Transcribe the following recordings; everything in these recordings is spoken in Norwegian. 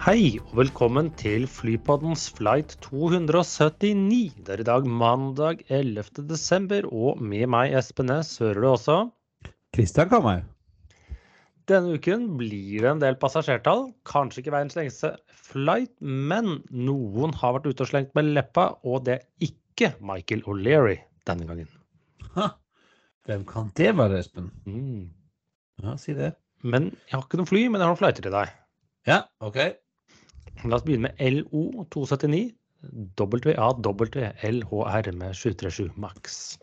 Hei og velkommen til Flypoddens flight 279. Det er i dag mandag 11. desember, og med meg, Espen Næss, hører du også. Kristian Kamhaug. Denne uken blir det en del passasjertall. Kanskje ikke verdens lengste flight, men noen har vært ute og slengt med leppa, og det er ikke Michael O'Leary denne gangen. Ha. Hvem kan det være, Espen? Mm. Ja, si det. Men jeg har ikke noen fly, men jeg har noen flighter til deg. Ja, OK. La oss begynne med LO 279. WAWLHR med 737 Max.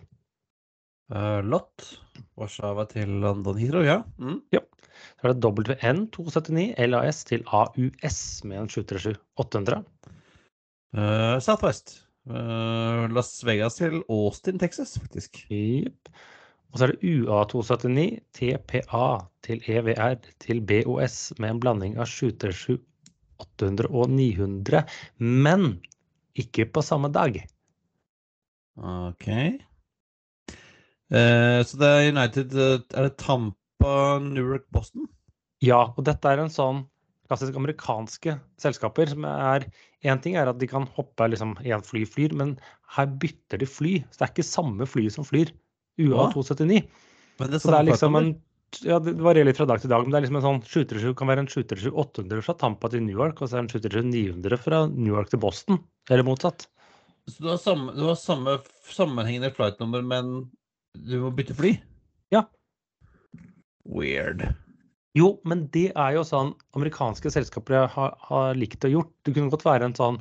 Uh, Lott. Warszawa til London Heathrow, ja. Mm. Så er det WN 279 LAS til AUS med en 737 800. Uh, Southwest. Uh, Las Vegas til Austin, Texas, faktisk. Yep. Og så er det UA 279 TPA til EVR til BOS med en blanding av 737 800 og 900, men ikke på samme dag. OK. Eh, så det er United uh, Er det Tampa, Newark, Boston? Ja, og dette er en sånn klassisk amerikanske selskaper som er Én ting er at de kan hoppe liksom én fly flyr, men her bytter de fly. Så det er ikke samme fly som flyr. UA279. Men det er Så det er liksom en. Ja, Det varierer litt fra dag til dag, men det er liksom en sånn 737 kan være en 737 800 fra Tampa til New York, og så er det en 737 900 fra New York til Boston. Eller motsatt. Så du har samme, du har samme sammenhengende flightnummer, men du må bytte fly? Ja. Weird. Jo, men det er jo sånn amerikanske selskaper har, har likt å gjort. Det kunne godt være en sånn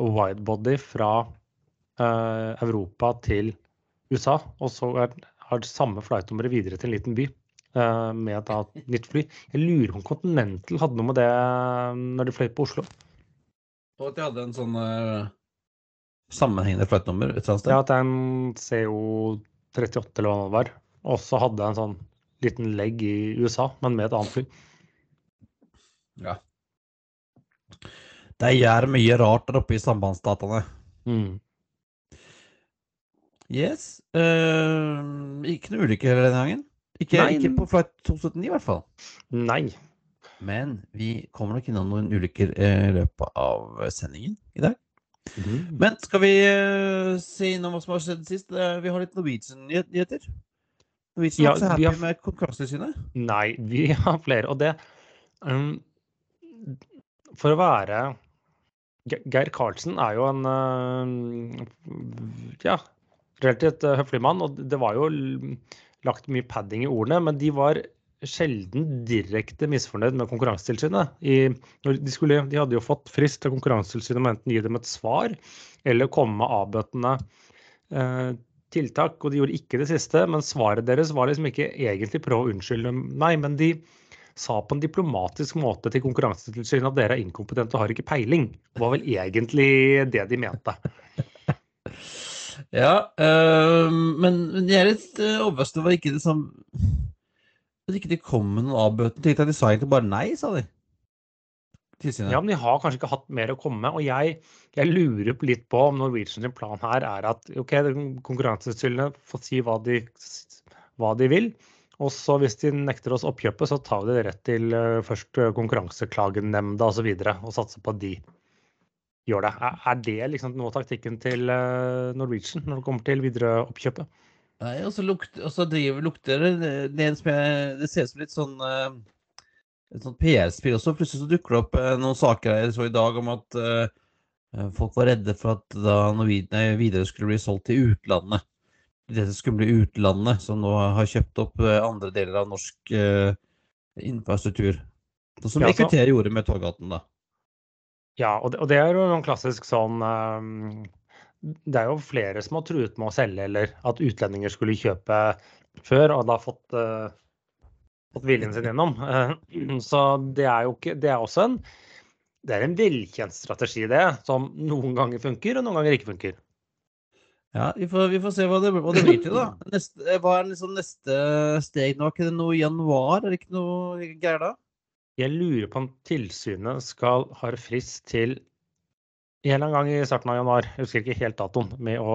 widebody fra eh, Europa til USA, og så er, har det samme flightnummeret videre til en liten by med da et nytt fly. Jeg lurer på om Continental hadde noe med det eh, når de fløy på Oslo. Og at de hadde en sånn uh, sammenhengende flightnummer et eller annet sted? Ja, at det er en CO38 eller hva det var. Og så hadde jeg en sånn liten legg i USA, men med et annet fly. Ja. Det gjør mye rart der oppe i sambandsdataene. Mm. Yes. Uh, ikke noe ulykke heller denne gangen. Ikke, ikke på flight 279 i hvert fall. Nei. Men vi kommer nok innom noen ulykker eh, i løpet av sendingen i dag. Mm. Men skal vi uh, se innom hva som har skjedd sist? Uh, vi har litt Norwegian-nyheter. Norwegian Ja, er ikke så vi happy har- med Konkurransetilsynet. Nei, vi har flere. Og det um, For å være Geir Karlsen er jo en uh, ja, relativt høflig mann, og det var jo lagt mye padding i ordene, men de var sjelden direkte misfornøyd med Konkurransetilsynet. De, skulle, de hadde jo fått frist til Konkurransetilsynet om enten gi dem et svar eller komme med avbøtende eh, tiltak, og de gjorde ikke det siste. Men svaret deres var liksom ikke egentlig prøve å unnskylde meg, men de sa på en diplomatisk måte til Konkurransetilsynet at dere er inkompetente og har ikke peiling. Det var vel egentlig det de mente. Ja, øh, men, jeg er litt uh, overrasket over ikke det som At ikke de kom med noen avbøtende tiltak. De sa egentlig bare nei, sa de. Ja, men de har kanskje ikke hatt mer å komme med. Og jeg, jeg lurer litt på om Norwegian sin plan her er at ok, Konkurransetilsynet får si hva de, hva de vil. Og så hvis de nekter oss oppkjøpet, så tar vi det rett til eh, først eh, Konkurranseklagenemnda osv. Og, så videre, og satser på de gjør det. Er, det liksom noe av taktikken til eh, Norwegian når det kommer til videre oppkjøpet? Nei, og så og lukter det det, jeg, det ser ut som litt sånn eh, et sånt PR-spill også. Plutselig så dukker det opp eh, noen saker jeg så i dag om at uh, folk var redde for at da Norwegian videre skulle bli solgt til utlandet. Dette skulle bli utlandet, som nå har kjøpt opp andre deler av norsk uh, infrastruktur. Sånn som Ja, så- EQT gjorde med Torgaten, da. Ja, og det, og det er jo noen klassisk sånn um, Det er jo flere som har truet med å selge, eller at utlendinger skulle kjøpe før, og da fått, uh, fått viljen sin gjennom. Uh, så det er jo ikke Det er også en det er en velkjent strategi, det, som noen ganger funker, og noen ganger ikke funker. Ja, vi får, vi får se hva det, hva det blir til, da. Neste, hva er liksom neste steg nå? Er ikke det noe januar? Er det ikke noe greier da? Jeg lurer på om tilsynet skal ha frist til en eller annen gang i starten av januar, jeg husker ikke helt datoen, med å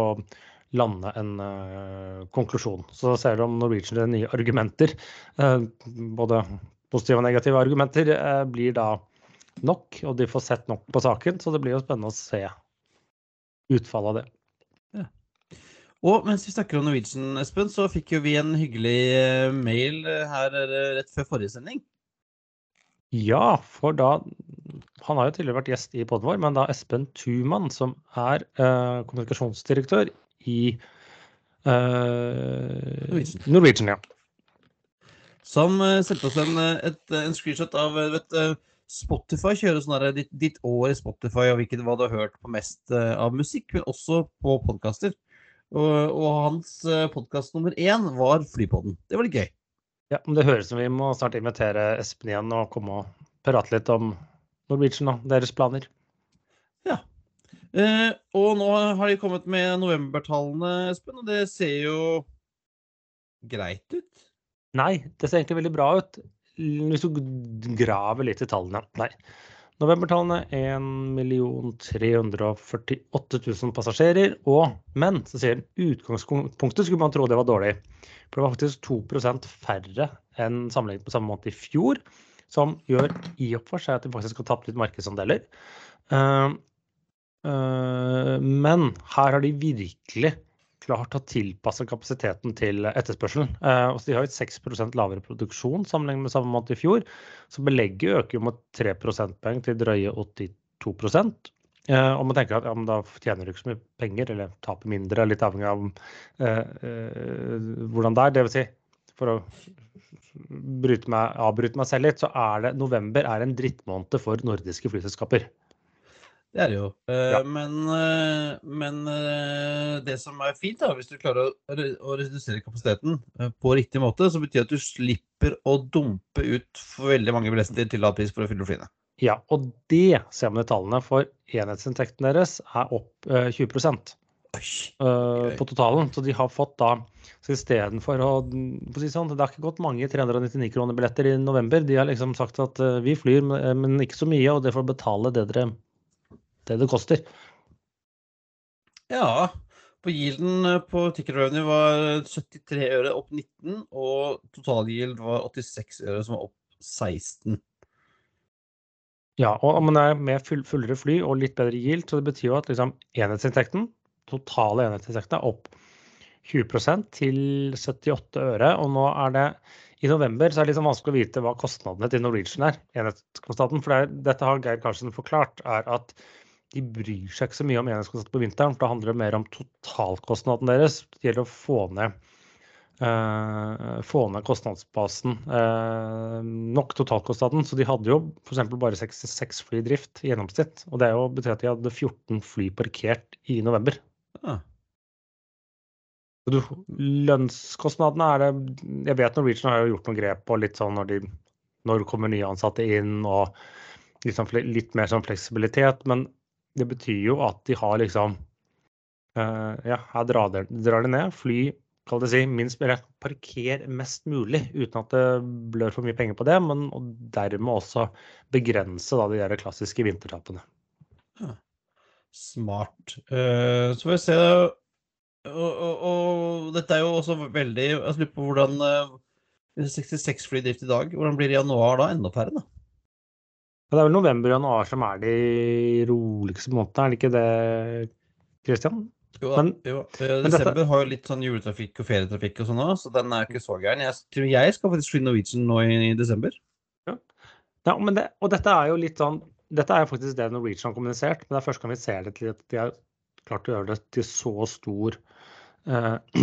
lande en uh, konklusjon. Så ser du om Norwegian det nye argumenter, uh, både positive og negative argumenter, uh, blir da nok, og de får sett nok på saken. Så det blir jo spennende å se utfallet av det. Og mens vi snakker om Norwegian, Espen, så fikk jo vi en hyggelig mail her rett før forrige sending. Ja, for da Han har jo tidligere vært gjest i poden vår, men da Espen Thuman, som er eh, kommunikasjonsdirektør i eh, Norwegian. Norwegian. Ja. Som eh, sendte oss en, eh, et, en screenshot av eh, vet, eh, Spotify. Kjører sånn her, ditt, ditt år i Spotify og hvilket hva du har hørt på mest eh, av musikk, men også på podkaster. Og, og hans uh, podkast nummer én var Flypodden. Det var litt gøy. Ja, men Det høres ut som vi må snart invitere Espen igjen og komme og prate litt om Norwegian og deres planer. Eh, og nå har de kommet med novembertallene, Espen, og det ser jo greit ut. Nei, det ser egentlig veldig bra ut hvis du graver litt i tallene. Nei. Novembertallene 1 348 000 passasjerer. Og, men så sier utgangspunktet skulle man tro det var dårlig. For det var faktisk 2% færre enn sammenlignet på samme måte i fjor. Som gjør i og for seg at de faktisk har tapt litt markedsandeler. Uh, uh, men her har de virkelig klart har tilpassa kapasiteten til etterspørselen. Eh, de har jo 6% lavere produksjon sammenlignet med samme måned i fjor. Så belegget øker jo med 3 prosentpoeng til drøye 82 eh, Og man tenker at ja, da tjener du ikke så mye penger, eller taper mindre, litt avhengig av eh, eh, hvordan det er. Det vil si, for å meg, avbryte meg selv litt, så er det november er en drittmåned for nordiske flyselskaper. Det er det jo. Eh, Ja. Men, eh, men eh, det som er fint, da, hvis du klarer å, å redusere kapasiteten på riktig måte, så betyr det at du slipper å dumpe ut for veldig mange billetter til lav pris for å fylle flyene. Ja, og det ser man i tallene, for enhetsinntekten deres er opp eh, 20 Oi. på totalen. Så de har fått da så istedenfor å for å si sånn, Det har ikke gått mange 399 kroner billetter i november. De har liksom sagt at vi flyr, men, men ikke så mye, og det får betale det dere det det koster. Ja. På yielden eh, på ticket revenue var 73 øre opp 19, og totalyield var 86 øre, som var opp 16. Ja, og men det er med full, fullere fly og litt bedre yield, så det betyr jo at liksom enhetsinntekten, totale enhetsinntekten, er opp 20% til 78 øre. Og nå er det i november så er det liksom vanskelig å vite hva kostnadene til Norwegian er. enhetskostnaden, For det, er- dette har Geir Karlsen forklart, er at de bryr seg ikke så mye om enhetskostnaden på vinteren, for da handler det mer om totalkostnaden deres. Det gjelder å få ned, eh, få ned kostnadsbasen eh, nok totalkostnaden. Så de hadde jo f.eks. bare 66 fly i drift i gjennomsnitt. Og det er jo betyr at de hadde 14 fly parkert i november. Ah. Du, lønnskostnadene er det Jeg vet Norwegian har jo gjort noen grep på litt sånn når de når kommer nye ansatte inn og litt, sånn, litt mer sånn fleksibilitet, men det betyr jo at de har liksom uh, Ja, her drar de, drar de ned. Fly, kall det si, minst mulig. parker mest mulig uten at det blør for mye penger på det, men og dermed også begrense da de der klassiske vintertapene. Smart. Uh, så får vi se og, og, og dette er jo også veldig Jeg lurer på hvordan uh, 66 fly i dag. Hvordan blir januar da? Enda færre, da? Og det er vel november og januar som er de roligste månedene, er det ikke det, Christian? Jo, da, Men- jo. Eh, men dette- Desember har jo litt sånn juletrafikk og ferietrafikk og sånn òg, så den er ikke så gæren. Jeg tror jeg skal faktisk fly Norwegian nå i, i desember. Ja, men det, og dette er jo litt sånn Dette er jo faktisk det Norwegian har kommunisert, men det er første gang vi ser det til at de har klart å gjøre det til så stor eh,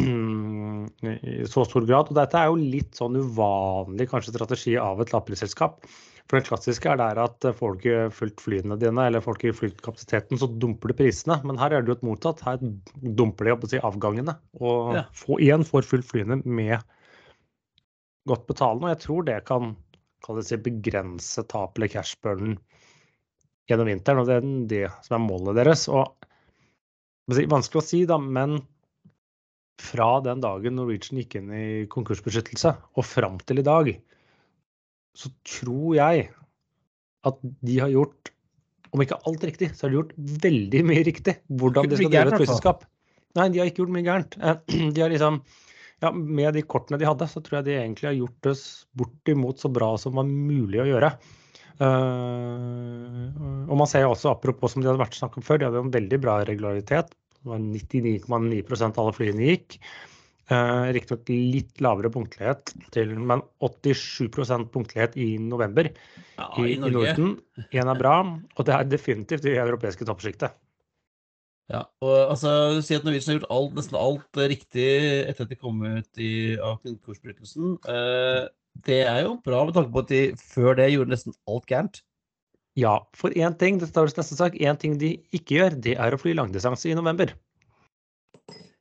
i så stor grad. Og dette er jo litt sånn uvanlig kanskje strategi av et lavprisselskap. For det klassiske er der at får du ikke fulgt flyene dine, eller får du ikke fulgt kapasiteten, så dumper du prisene. Men her er det jo et mottatt. Her dumper de si, avgangene. Og Ja. få, igjen får fulgt flyene med godt betalende. Og jeg tror det kan si, begrense tapet eller cashburnen gjennom vinteren. Og det er det som er målet deres. Og si, vanskelig å si, da, men fra den dagen Norwegian gikk inn i konkursbeskyttelse og fram til i dag, så tror jeg at de har gjort om ikke alt riktig, så har de gjort veldig mye riktig. Hvordan de skal gjøre et flyselskap. Nei, de har ikke gjort mye gærent. Eh, De har liksom ja, Med de kortene de hadde, så tror jeg de egentlig har gjort det bortimot så bra som var mulig å gjøre. Uh, og man ser jo også, apropos som de hadde vært snakket om før, de hadde en veldig bra regularitet. 99,9 av alle flyene gikk. Uh, Riktignok litt lavere punktlighet, til, men 87% punktlighet i november Ja, i, i. Norden. Én er bra, og det er definitivt i det europeiske toppsjiktet. Ja, og altså, du sier at Norwegian har gjort alt, nesten alt eh, riktig etter at de kom ut i, av kursbrukelsen. Eh, det er jo bra med tanke på at de før det gjorde nesten alt gærent. Ja, for én ting, det står neste sak, én ting de ikke gjør, det er å fly langdistanse i november.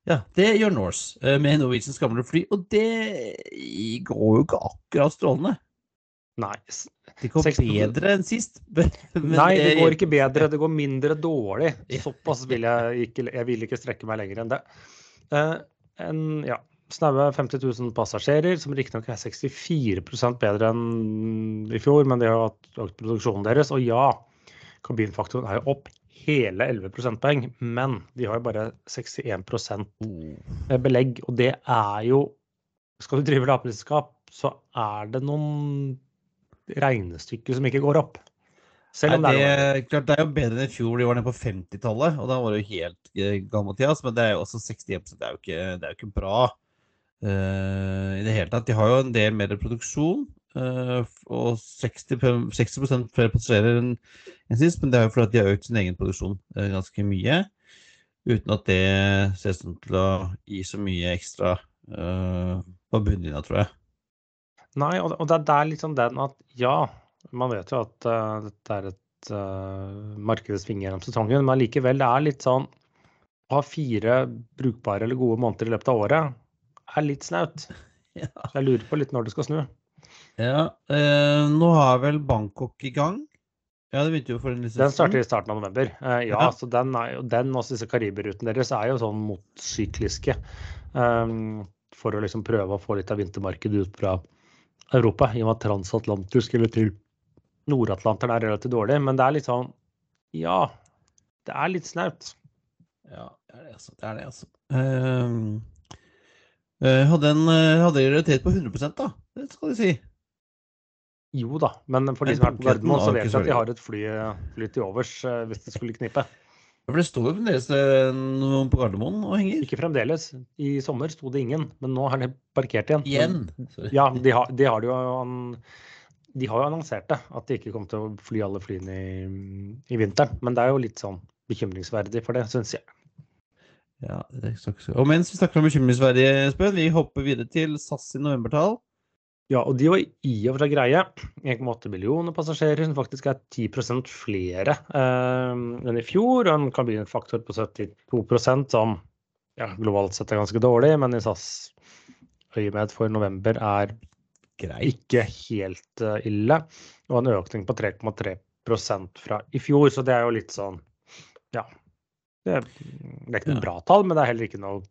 Ja, det gjør Norse eh, med Norwegians gamle fly, og det går jo ikke akkurat strålende. Nei, Det går 60 bedre enn sist. men Nei, det går ikke bedre, det går mindre dårlig. Såpass vil jeg ikke Jeg vil ikke strekke meg lenger enn det. Eh, en, ja, Snaue 50 000 passasjerer, som riktignok er 64 bedre enn i fjor, men de har hatt økt produksjonen deres. Og ja, kabinfaktoren er jo opp hele 11 prosentpoeng, men de har jo bare 61 Oh. belegg, og det er jo Skal du drive lavprisselskap, så er det noen regnestykker som ikke går opp. Selv om Nei, det er jo... klart, det er jo bedre enn i fjor, de var nede på 50-tallet, og da var det jo helt eh, gal, Mathias, men det er jo også 61 det er jo ikke, det er jo ikke bra uh, i det hele tatt. De har jo en del mer produksjon, Uh, og 60, 60% flere passasjerer enn enn sist, men det er jo fordi de har økt sin egen produksjon eh, ganske mye, uten at det ser ut til å gi så mye ekstra uh, på bunnlinja, tror jeg. Nei, og og det er litt liksom den at ja, man vet jo at uh, dette er et uh, svinger gjennom sesongen, men likevel, det er litt sånn å ha fire brukbare eller gode måneder i løpet av året er litt snaut. Ja. Så jeg lurer på litt når det skal snu. Ja, eh, nå har vel Bangkok i gang? Ja, det begynte jo for en liten Den starter i starten av november. Uh, ja, Ja. så den, er jo, den og disse Kariberrutene deres er jo sånn motsykliske. Um, for å liksom prøve å få litt av vintermarkedet ut fra Europa, i og med at transatlantisk eller til Nord-Atlanteren er relativt dårlig. Men det er litt sånn Ja, det er litt snaut. Ja, det er det, altså. Det er det, altså. Eh, hadde en eh, hadde en realitet på 100 da, det skal de si. Jo da, men for de som er på Gardermoen, så vet de at de har et fly, fly til overs eh, hvis det skulle knipe. For det står jo fremdeles eh, noen på Gardermoen og henger. Ikke fremdeles. I sommer sto det ingen, men nå har de parkert igjen. Igjen. Ja, de har, de har jo an- De har jo annonsert det, at de ikke kommer til å fly alle flyene i, i vinteren. Men det er jo litt sånn bekymringsverdig for det, syns jeg. Ja, det er ikke så- Og mens vi snakker om bekymringsverdige, Espen, vi hopper videre til SAS i novembertall. Ja, og de var i og for seg greie. 1,8 millioner passasjerer, som faktisk er 10% flere eh, enn i fjor. Og en faktor på 72 som ja, globalt sett er ganske dårlig, men i SAS øyemed for november er Greit. ikke helt uh, ille. Og en økning på 3,3% fra i fjor, så det er jo litt sånn Ja. Det er, det er ikke noe bra tall, men det er heller ikke noe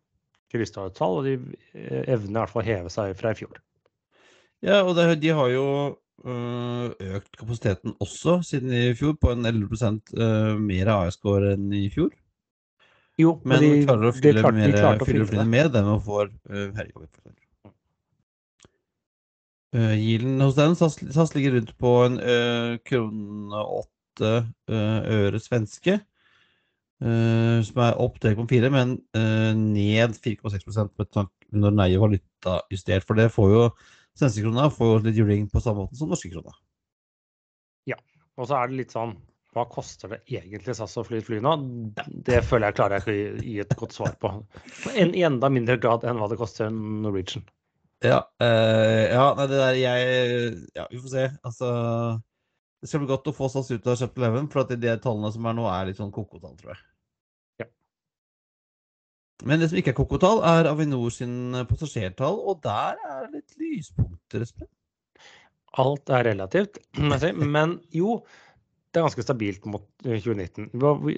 krystalltall. Og de eh, evner i hvert fall å heve seg fra i fjor. Ja, og det, de har jo øh, økt kapasiteten også siden i fjor, på en 11% øh, mer AS-score enn i fjor. Jo, Men de, klarer å fylle, klarte- mer, de å fylle flyene det. mer enn man får uh. Uh, Yielden hos den, SAS, SAS ligger rundt på en uh, krone åtte uh, øre svenske. Uh, som er opp 3,4, men uh, ned 4,6% med tanke når den er valutajustert. For det får jo svenske krona får jo litt juling på samme måte som norske krona. Ja. Og så er det litt sånn Hva koster det egentlig SAS å fly et fly nå? Det føler jeg klarer jeg ikke å gi et godt svar på. En, I enda mindre grad enn hva det koster Norwegian. Ja, eh, ja, nei, det der jeg Ja, vi får se. Altså Det skal bli godt å få SAS ut av Chapter 11, for at de tallene som er nå, er litt sånn kokotall, tror jeg. Men det som ikke er kokotall, er Avinor sin passasjertall, og der er det litt lyspunkter, Espen. Alt er relativt. Men jo, det er ganske stabilt mot eh, 2019. Vi,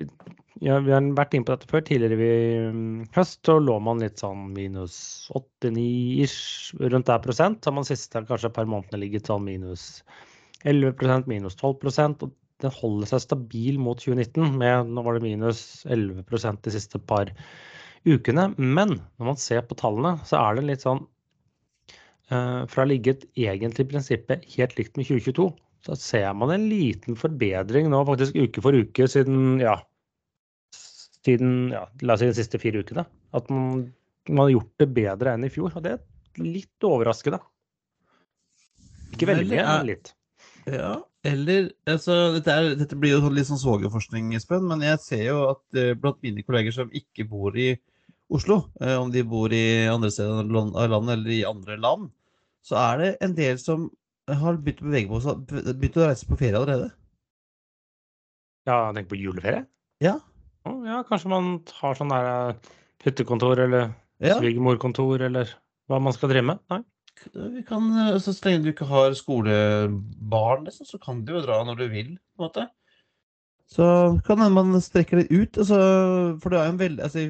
ja, vi har vært inne på dette før. Tidligere i mm, høst så lå man litt sånn minus 8-9-ish, rundt der prosent. Så har man siste kanskje et par månedene ligget sånn minus 11 minus 12% og den holder seg stabil mot 2019. med Nå var det minus 11% de siste par ukene. Men når man ser på tallene, så er det litt sånn eh, fra å ligget egentlig i prinsippet helt likt med 2022, så ser man en liten forbedring nå, faktisk uke for uke, siden ja, siden ja, la oss si de siste fire ukene. At man, man har gjort det bedre enn i fjor. Og det er litt overraskende. Ikke veldig, Eller men litt. Ja, eller altså, dette, er, dette blir jo sånn litt sånn svogerforskning, Espen, men jeg ser jo at eh, blant mine kolleger som ikke bor i Oslo, eh, om de bor i andre steder av landet eller i andre land, så er det en del som har begynt å bevege på seg, begynt å reise på ferie allerede. Ja, tenk på juleferie. Ja. Ja, kanskje man har sånn der eh, hyttekontor eller Ja, svigermorkontor eller hva man skal drive med. Nei. vi kan, eh, så, så lenge du ikke har skolebarn, liksom, så kan du jo dra når du vil, på en måte. Så kan man strekker det ut, altså, for det er en veldig altså,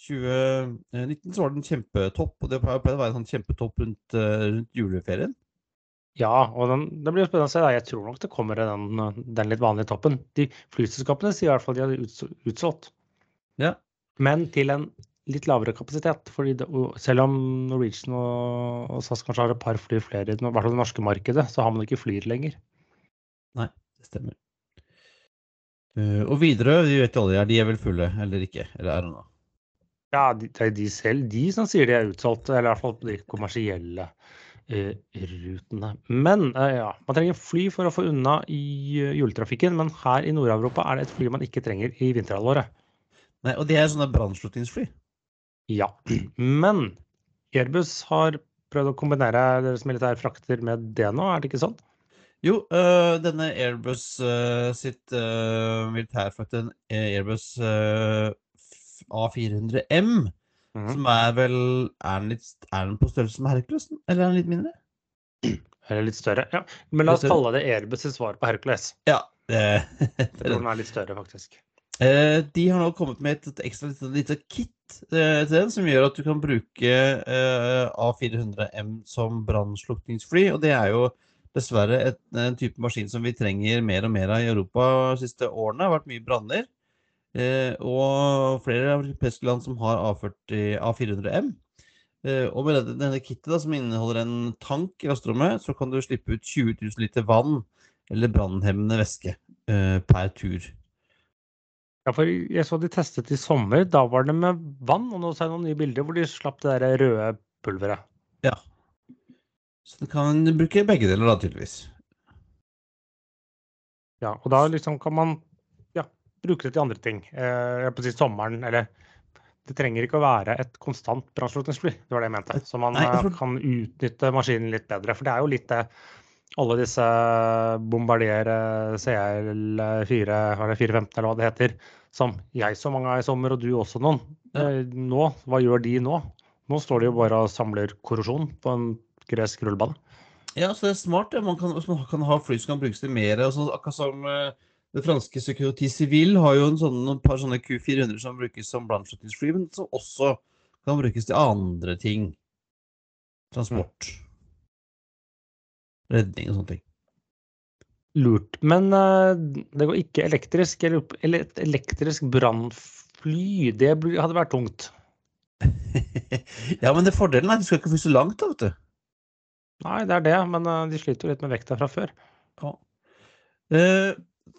2019 så var det en kjempetopp, og det pleide å være en sånn kjempetopp rundt, eh, rundt juleferien. Ja, og den, det blir spennende å se. Jeg tror nok det kommer den, den litt vanlige toppen. De flyselskapene sier i hvert fall de har uts- utsolgt. Ja. Men til en litt lavere kapasitet. fordi det, selv om Norwegian og, og SAS kanskje har et par fly flere i hvert fall det norske markedet, så har man ikke flyr lenger. Nei, Det stemmer. Uh, og videre, vi vet jo alle, er de er vel fulle, eller ikke? Eller er det noe? Ja, det er de selv de som sier de er utsolgt, eller i hvert fall de kommersielle eh, rutene. Men eh, ja, man trenger fly for å få unna i eh, juletrafikken, men her i Nord-Europa er det et fly man ikke trenger i vinterhalvåret. Nei, og det er sånne brannslukningsfly. Ja, men Airbus har prøvd å kombinere deres militære frakter med det nå, er det ikke sånn? Jo, øh, denne Airbus øh, sitt øh, militærfrakten Airbus øh, A400M, Mm. som er vel Er den, litt, er den på størrelse med Hercules, eller er den litt mindre? Eller litt større. Ja. Men la oss kalle det Airbus svar på Hercules. Ja. Tror den er litt større, faktisk. Eh, de har nå kommet med et, et ekstra lite, lite kit eh, til den, som gjør at du kan bruke eh, A400M som brannslukningsfly. Og det er jo dessverre et, en type maskin som vi trenger mer og mer av i Europa de siste årene. Det har vært mye branner. Eh, og flere europeiske land som har A40, A400M. Eh, og med denne, denne kittet da, som inneholder en tank i lasterommet, så kan du slippe ut 20 000 liter vann eller brannhemmende væske eh, per tur. Ja, for jeg så de testet i sommer. Da var det med vann, og nå ser jeg noen nye bilder hvor de slapp det der røde pulveret. Ja. Så du kan bruke begge deler, da, tydeligvis. Ja, og da liksom kan man bruke det til andre ting. Eh, jeg på å si sommeren, eller Det trenger ikke å være et konstant brannslukningsfly, det var det jeg mente. Så man Nei, jeg eh, kan utnytte maskinen litt bedre. For det er jo litt det alle disse Bombardier eh, CL4, eller 415 eller hva det heter, som jeg så mange av i sommer, og du også noen. Ja. Eh, Nå, hva gjør de nå? Nå står de jo bare og samler korrosjon på en gresk rullebane. Ja, så det er smart. Ja. Man, kan, man kan ha fly som kan brukes til mer. Altså, akkurat som eh, det franske Security Civil har jo en sånn, noen par sånne Q400 som brukes som brannslukningsfly, men som også kan brukes til andre ting. Transport. Redning og sånne ting. Lurt. Men uh, det går ikke elektrisk. Eller, et elektrisk brannfly, det hadde vært tungt. ja, men det fordelen er at du skal ikke fly så langt, da, vet du. Nei, det er det, men uh, de sliter jo litt med vekta fra før. Ja. Eh,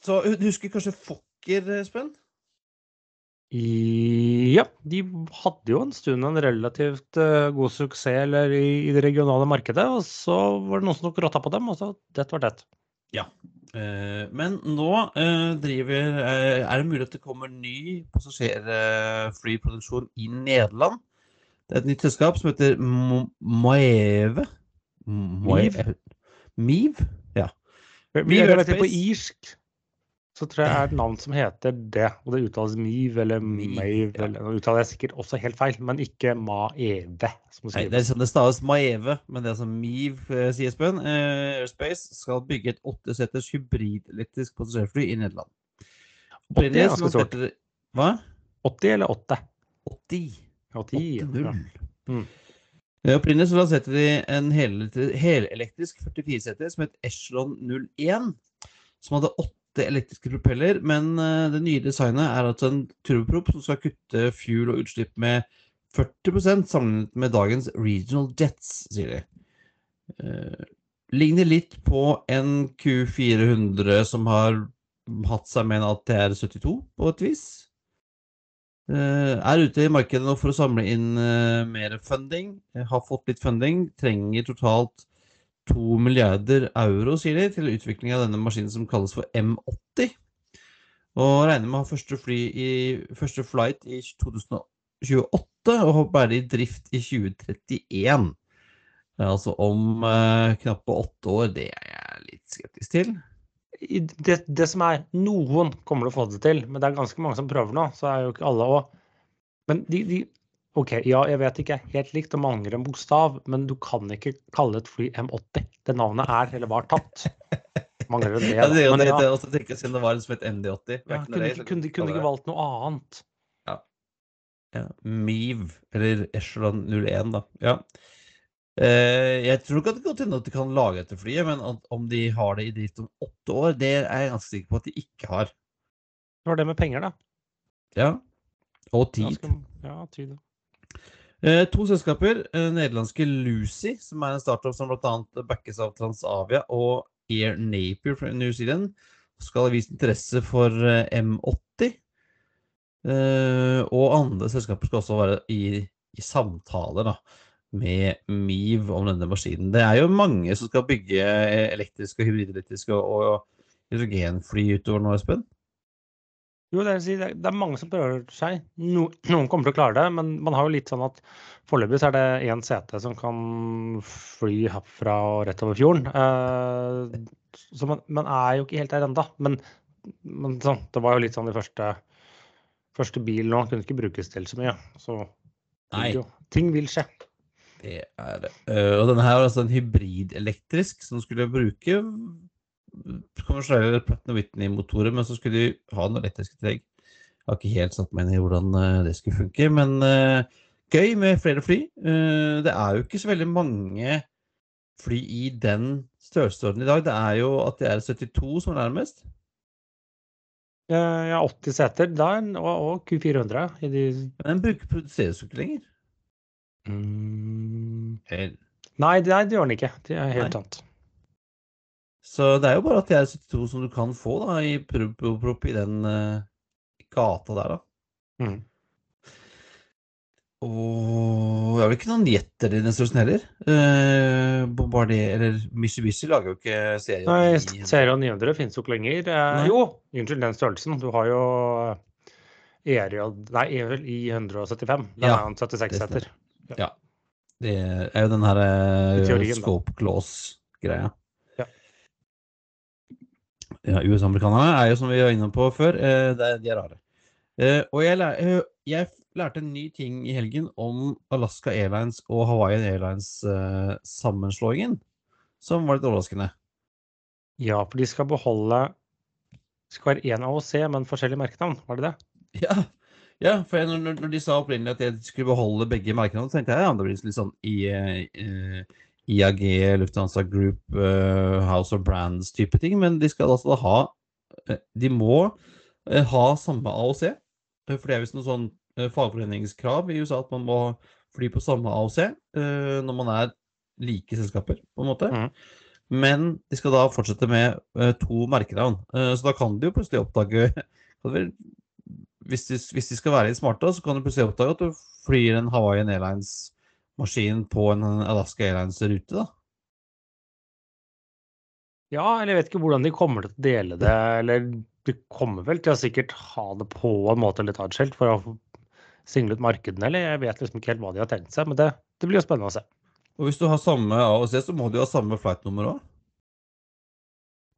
så du husker kanskje Fokker, Espen? Ja, de hadde jo en stund en relativt eh, god suksess eller i, i det regionale markedet, og så var det noen som tok rotta på dem, og så det var det. Ja. men nå eh, driver eh, Er det mulig at det kommer ny passasjerflyproduksjon i Nederland? Det er et nytt selskap som heter Maeve. Moeve. Miv? Ja. Vi Miv jeg vet ikke, på irsk så tror jeg det er et navn som heter det, og det uttales Miv eller Mave, ja. eller nå uttaler jeg sikkert også helt feil, men ikke Maeve. Nei, det, er sånn det staves Maeve, men det er sånn Miv, eh, sier Espen. Eh, Airspace skal bygge et åtteseters hybridelektrisk passasjerfly i Nederland. Opprinnelig ganske så stort. Hva? 80 eller 8? 80. 80, ja. 8-0. Mm. Eh, Opprinnelig så lanserte de en helelektri- helelektrisk 44-seter som het Echelon 01, som hadde åtte elektriske propeller, men eh, det nye designet er altså en turboprop som skal kutte fuel og utslipp med 40% sammenlignet med dagens regional jets, sier de. Eh, ligner litt på en Q400 som har hatt seg med en ATR72 på et vis. Eh, er ute i markedet nå for å samle inn mer funding. Har fått litt funding. Trenger totalt 2 milliarder euro, sier de, til utvikling av denne maskinen som kalles for M80. Og regner med å ha første, fly i, første flight i 2028 og være i drift i 2031. Altså om eh, knappe åtte år. Det er jeg litt skeptisk til. Det, det som er Noen kommer til å få det til, men det er ganske mange som prøver nå. Så er jo ikke alle òg. Men de, de OK, ja, jeg vet ikke helt likt, det mangler en bokstav, men du kan ikke kalle et fly M80. Det navnet er eller var tatt. Mangler det det? Ja, det Men det, ja, det, også tenker jeg siden det var en som het MD80. ja, kunne, de ikke, kunne, de, kunne ikke valgt noe annet? Ja, MIV, eller Echelon 01, da. Ja. Uh, jeg tror ikke at det godt hende at de kan lage dette flyet, men om de har det i drift om åtte år, det er jeg ganske sikker på at de ikke har. Det var det med penger, da. Ja. Og tid. Ganske, ja, tid. Eh, to selskaper. Eh, nederlandske Lucy, som er en startup som bl.a. backes av Transavia, og Air Napier fra New Zealand, skal ha vist interesse for eh, M80. Eh, og andre selskaper skal også være i, i samtaler da, med Miv om denne maskinen. Det er jo mange som skal bygge elektriske hybridelektriske og, og hydrogenfly utover nå, Espen. Jo, det, si, det er- mange som prøver seg. No, noen kommer til å klare det, men man har jo litt sånn at foreløpig så er det én sete som kan fly herfra og rett over fjorden. Eh, så man, man er jo ikke helt der ennå. Men, men sånn, det var jo litt sånn de første, første bilen nå kunne ikke brukes til så mye. Så jo, ting vil skje. Det er det. Eh, og denne her er altså en hybridelektrisk som skulle bruke kommersielle Pratt Whitney-motorer, men så skulle de ha noen elektriske tregg. Jeg har ikke helt satt meg inn i hvordan eh, det skulle funke, men uh, gøy med flere fly. Uh, det er jo ikke så veldig mange fly i den størrelsesordenen i dag. Det er jo at det er 72 som er nærmest. Ja, 80 seter der, og, og Q400 i de Men den bruker produseres jo ikke lenger. mm. Nei, det, nei, det gjør den ikke. Det er helt sant. Så det er jo bare at det er 72 som du kan få da, i prop i den uh, gata der, da. Mm. Og jeg er vel ikke noen jetter i den størrelsen heller. Uh, Bombardier eller Mitsubishi lager jo ikke serien Nei, i Serie 900 finnes jo ikke lenger. Uh, jo, unnskyld den størrelsen. Du har jo ERJ Nei, er vel i 175. Den Ja, er jo en 76 det ja. Det er jo den her eh, I Ja. US-amerikanerne er jo, som vi var inne på før, eh, det de er rare. Eh, og jeg, lær, eh, jeg lærte en ny ting i helgen om Alaska Airlines og Hawaiian Airlines eh, sammenslåingen, som var litt overraskende. Ja, for de skal beholde Det skal være én AOC, men forskjellig merkenavn. Var det det? Ja, ja for når, når de sa opprinnelig at de skulle beholde begge merkenavn, så tenkte jeg ja, det blir litt sånn I, eh, IAG, Lufthansa Group, eh, House of Brands type ting. Men de skal altså ha eh, De må eh, ha samme AOC. For det er visst noe sånn fagforeningskrav i USA at man må fly på samme AOC når man er like selskaper, på en måte. Mm. Men de skal da fortsette med to merkenavn. Så da kan de jo plutselig oppdage hvis, de, hvis de skal være litt smarte, så kan du plutselig oppdage at du flyr en Hawaiian Airlines-maskin på en Alaska Airlines-rute. da. Ja, eller jeg vet ikke hvordan de kommer til å dele det. Eller de kommer vel til å sikkert ha det på en måte litt atskilt for å single ut markedene, eller jeg vet liksom ikke helt hva de har tenkt seg. Men det, det blir jo spennende å se. Og hvis du har samme AOC, så må du jo ha samme flightnummer òg.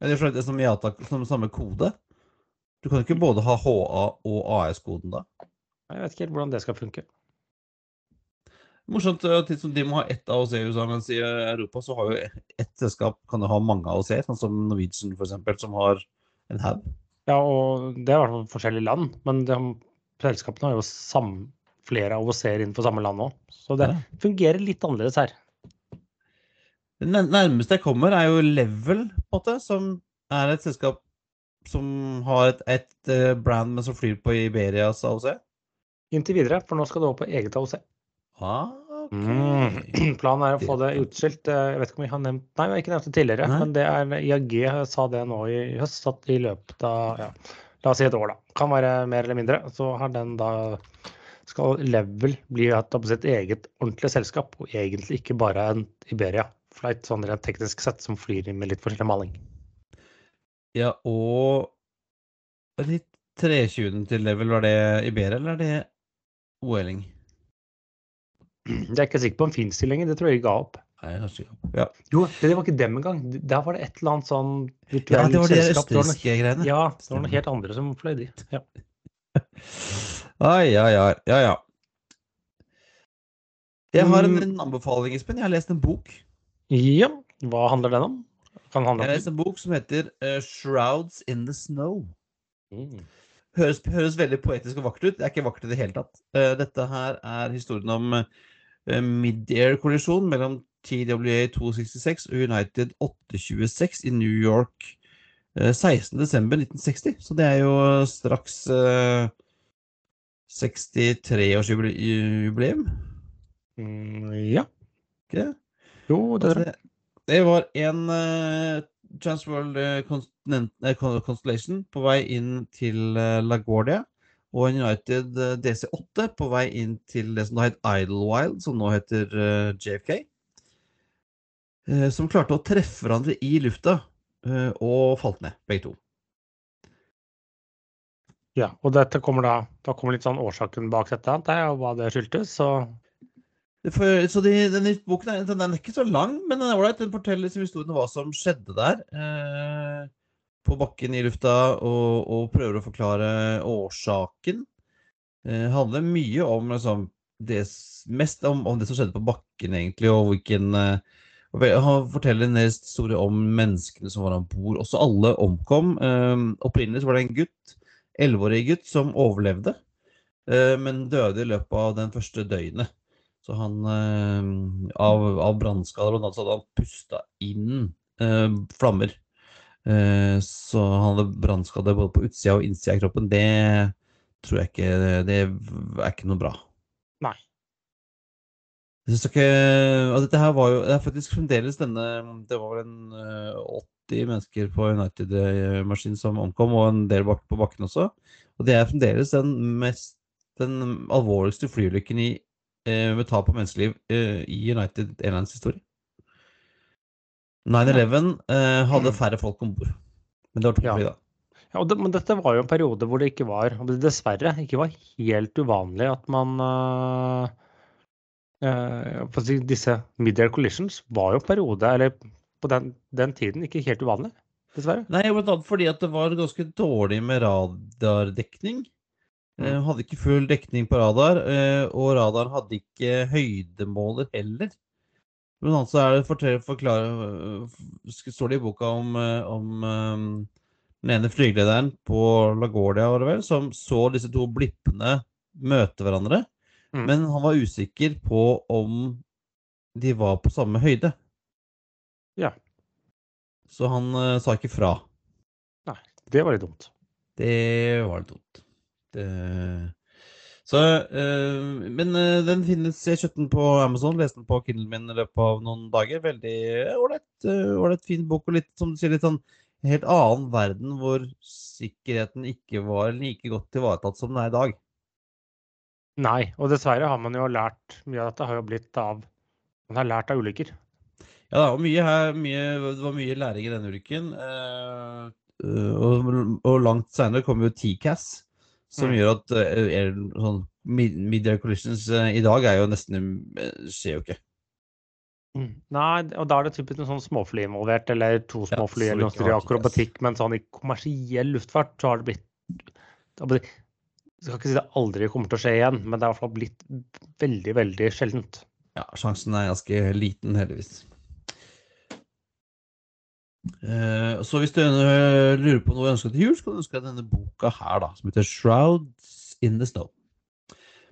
Eller som IATA, som samme kode. Du kan ikke både ha HA og AS-koden da. Jeg vet ikke helt hvordan det skal funke. Morsomt at de- de må ha ett AOC i USA, mens i Europa så har jo ett selskap kan jo ha mange AOC, sånn som Norwegian eksempel, som har en haug. Ja, og det er i hvert fall forskjellige land, men de, selskapene har jo sam, flere AOC-er innenfor samme land òg. Så det Ja. fungerer litt annerledes her. Det nærmeste jeg kommer, er jo Level, på en måte, som er et selskap som har et, et eh, brand, men som flyr på Iberias AOC. Inntil videre, for nå skal det over på eget AOC. Ah, okay. Mm. Planen er å få det utskilt. Eh, Jeg vet ikke om vi har nevnt Nei, vi har ikke nevnt det tidligere. Nei. Men det er IAG sa det nå i høst, at i løpet av ja, la oss si et år, da. Kan være mer eller mindre. Så har den da skal Level bli et, et eget ordentlig selskap, og egentlig ikke bare en Iberia-flight, sånn rent teknisk sett, som flyr med litt forskjellig maling. Ja, og litt 320 til level, var det Iberia, eller er det OL-ing? Jeg er ikke sikker på om fins de lenger, det tror jeg de ga opp. Nei, ikke. Ja. Jo, det var ikke dem engang. Der var det et eller annet sånn ja, virtuelt det var de selskap. Det var noe- østerrikske greiene. Ja, det var noen helt andre som fløy dit. Ja. Ai, ai, ai. Ja, ja. Jeg har en, Mm. en anbefaling, Espen. Jeg har lest en bok. ja, hva handler den om? Kan Jeg har lest en bok som heter uh, 'Shrouds in the Snow'. Mm. Høres, høres veldig poetisk og vakkert ut. Det er ikke vakkert i det hele tatt. Uh, dette her er historien om uh, mid-air-kollisjon mellom TWA 266 og United 826 i New York uh, 16.12.1960. Så det er jo straks uh, 63-årsjubileum. Mm, ja. Ikke det? Jo, det er det, det var en uh, Transworld eh, eh, Constellation på vei inn til eh, LaGuardia, og United eh, DC8 på vei inn til det som da het Idlewild, som nå heter eh, JFK. eh, som klarte å treffe hverandre i lufta og falt ned, begge to. Ja, og dette kommer da, da kommer litt sånn årsaken bak dette, antar jeg, og hva det skyldtes. Så For, så de, denne boken er, den er ikke så lang, men den er ålreit. Den forteller liksom historien om hva som skjedde der. Eh, på bakken i lufta, og, og prøver å forklare årsaken. Eh, handler mye om liksom, det, mest om, om det som skjedde på bakken, egentlig, og hvilken eh, Han forteller en historie om menneskene som var om bord. Også alle omkom. Eh, opprinnelig var det en gutt, elleveårig gutt, som overlevde, eh, men døde i løpet av den første døgnet. Så han eh, Av, av brannskader blant annet, så hadde han pusta inn eh, flammer. Eh, så han hadde brannskade både på utsida og innsida av kroppen. Det tror jeg ikke Det er ikke noe bra. nei. Jeg syns ikke altså Dette her var jo Det er faktisk fremdeles denne Det var vel en eh, 80 mennesker på United-maskinen som omkom, og en del bak på bakken også. Og det er fremdeles den mest Den alvorligste flyulykken i eh, med tap av menneskeliv eh, i United Airlines historie. 9-11 eh, hadde færre folk om bord. Men det var to fly, da. Ja, og det, men dette var jo en periode hvor det ikke var, dessverre ikke var helt uvanlig at man uh, uh, Disse mid-air collisions var jo en periode, eller på den, den tiden, ikke helt uvanlig, dessverre. Nei, blant annet fordi at det var ganske dårlig med radardekning. Eh, hadde ikke full dekning på radar, og radaren hadde ikke høydemåler heller. Blant annet er det fortell, forklare, øh, står det i boka om, øh, om um, den ene flygelederen på LaGuardia var det vel, som så disse to blippene møte hverandre, Mm. men han var usikker på om de var på samme høyde. Ja. Så han uh, sa ikke fra. Nei. Det var litt dumt. Det var litt dumt. Det... Så, eh, men eh, den finnes Jeg kjøpte den på Amazon, leste den på Kindle min i løpet av noen dager. Veldig ålreit, uh, ålreit fin bok, og litt som du sier, litt sånn helt annen verden hvor sikkerheten ikke var like godt ivaretatt som den er i dag. Nei, og dessverre har man jo lært Mye av dette har jo blitt av Man har lært av ulykker. Ja det var mye her, mye, det var mye læring i denne ulykken. Uh, eh, og, og langt seinere kom jo TCAS, som Mm. gjør at eh, air, sånn, Media collisions eh, i dag er jo nesten eh, skjer jo ikke. Nei, og da er det typisk noen sånn småfly involvert, eller to småfly, eller noe har akrobatikk, men sånn i kommersiell luftfart så har det blitt- Jeg skal ikke si det aldri kommer til å skje igjen, men det har i hvert fall blitt veldig, veldig sjeldent. Ja, sjansen er ganske liten, heldigvis. Eh, så hvis du eh, lurer på noe du ønsker til jul, så kan du ønske deg denne boka her, da, som heter 'Shrouds in the Snow'.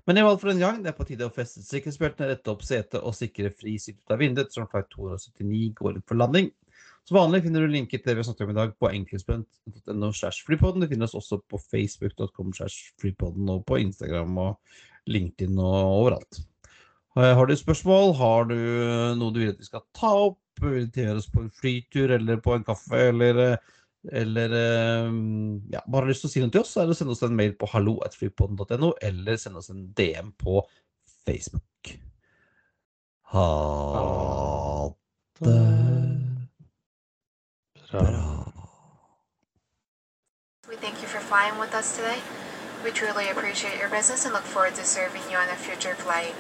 Men i hvert fall en gang. Det er på tide å feste sikkerhetsbeltene, rette opp setet og sikre fri sikt ut av vinduet, som flight 279 går inn for landing. Som vanlig finner du linker til det vi har snakket om i dag på enkeltspent.no Du finner finnes også på facebook.com og på Instagram og LinkedIn og overalt. Har du spørsmål? Har du noe du vil at vi skal ta opp? Invitere oss på en flytur eller på en kaffe? Eller, eh, eller eh, ja, bare har lyst til å si noe til oss, så er det å sende oss en mail på hallo.flypodden.no, eller sende oss en DM på Facebook. Ha det Bra. bra. We thank you for flying with us today. We truly appreciate your business and look forward to serving you on a future flight.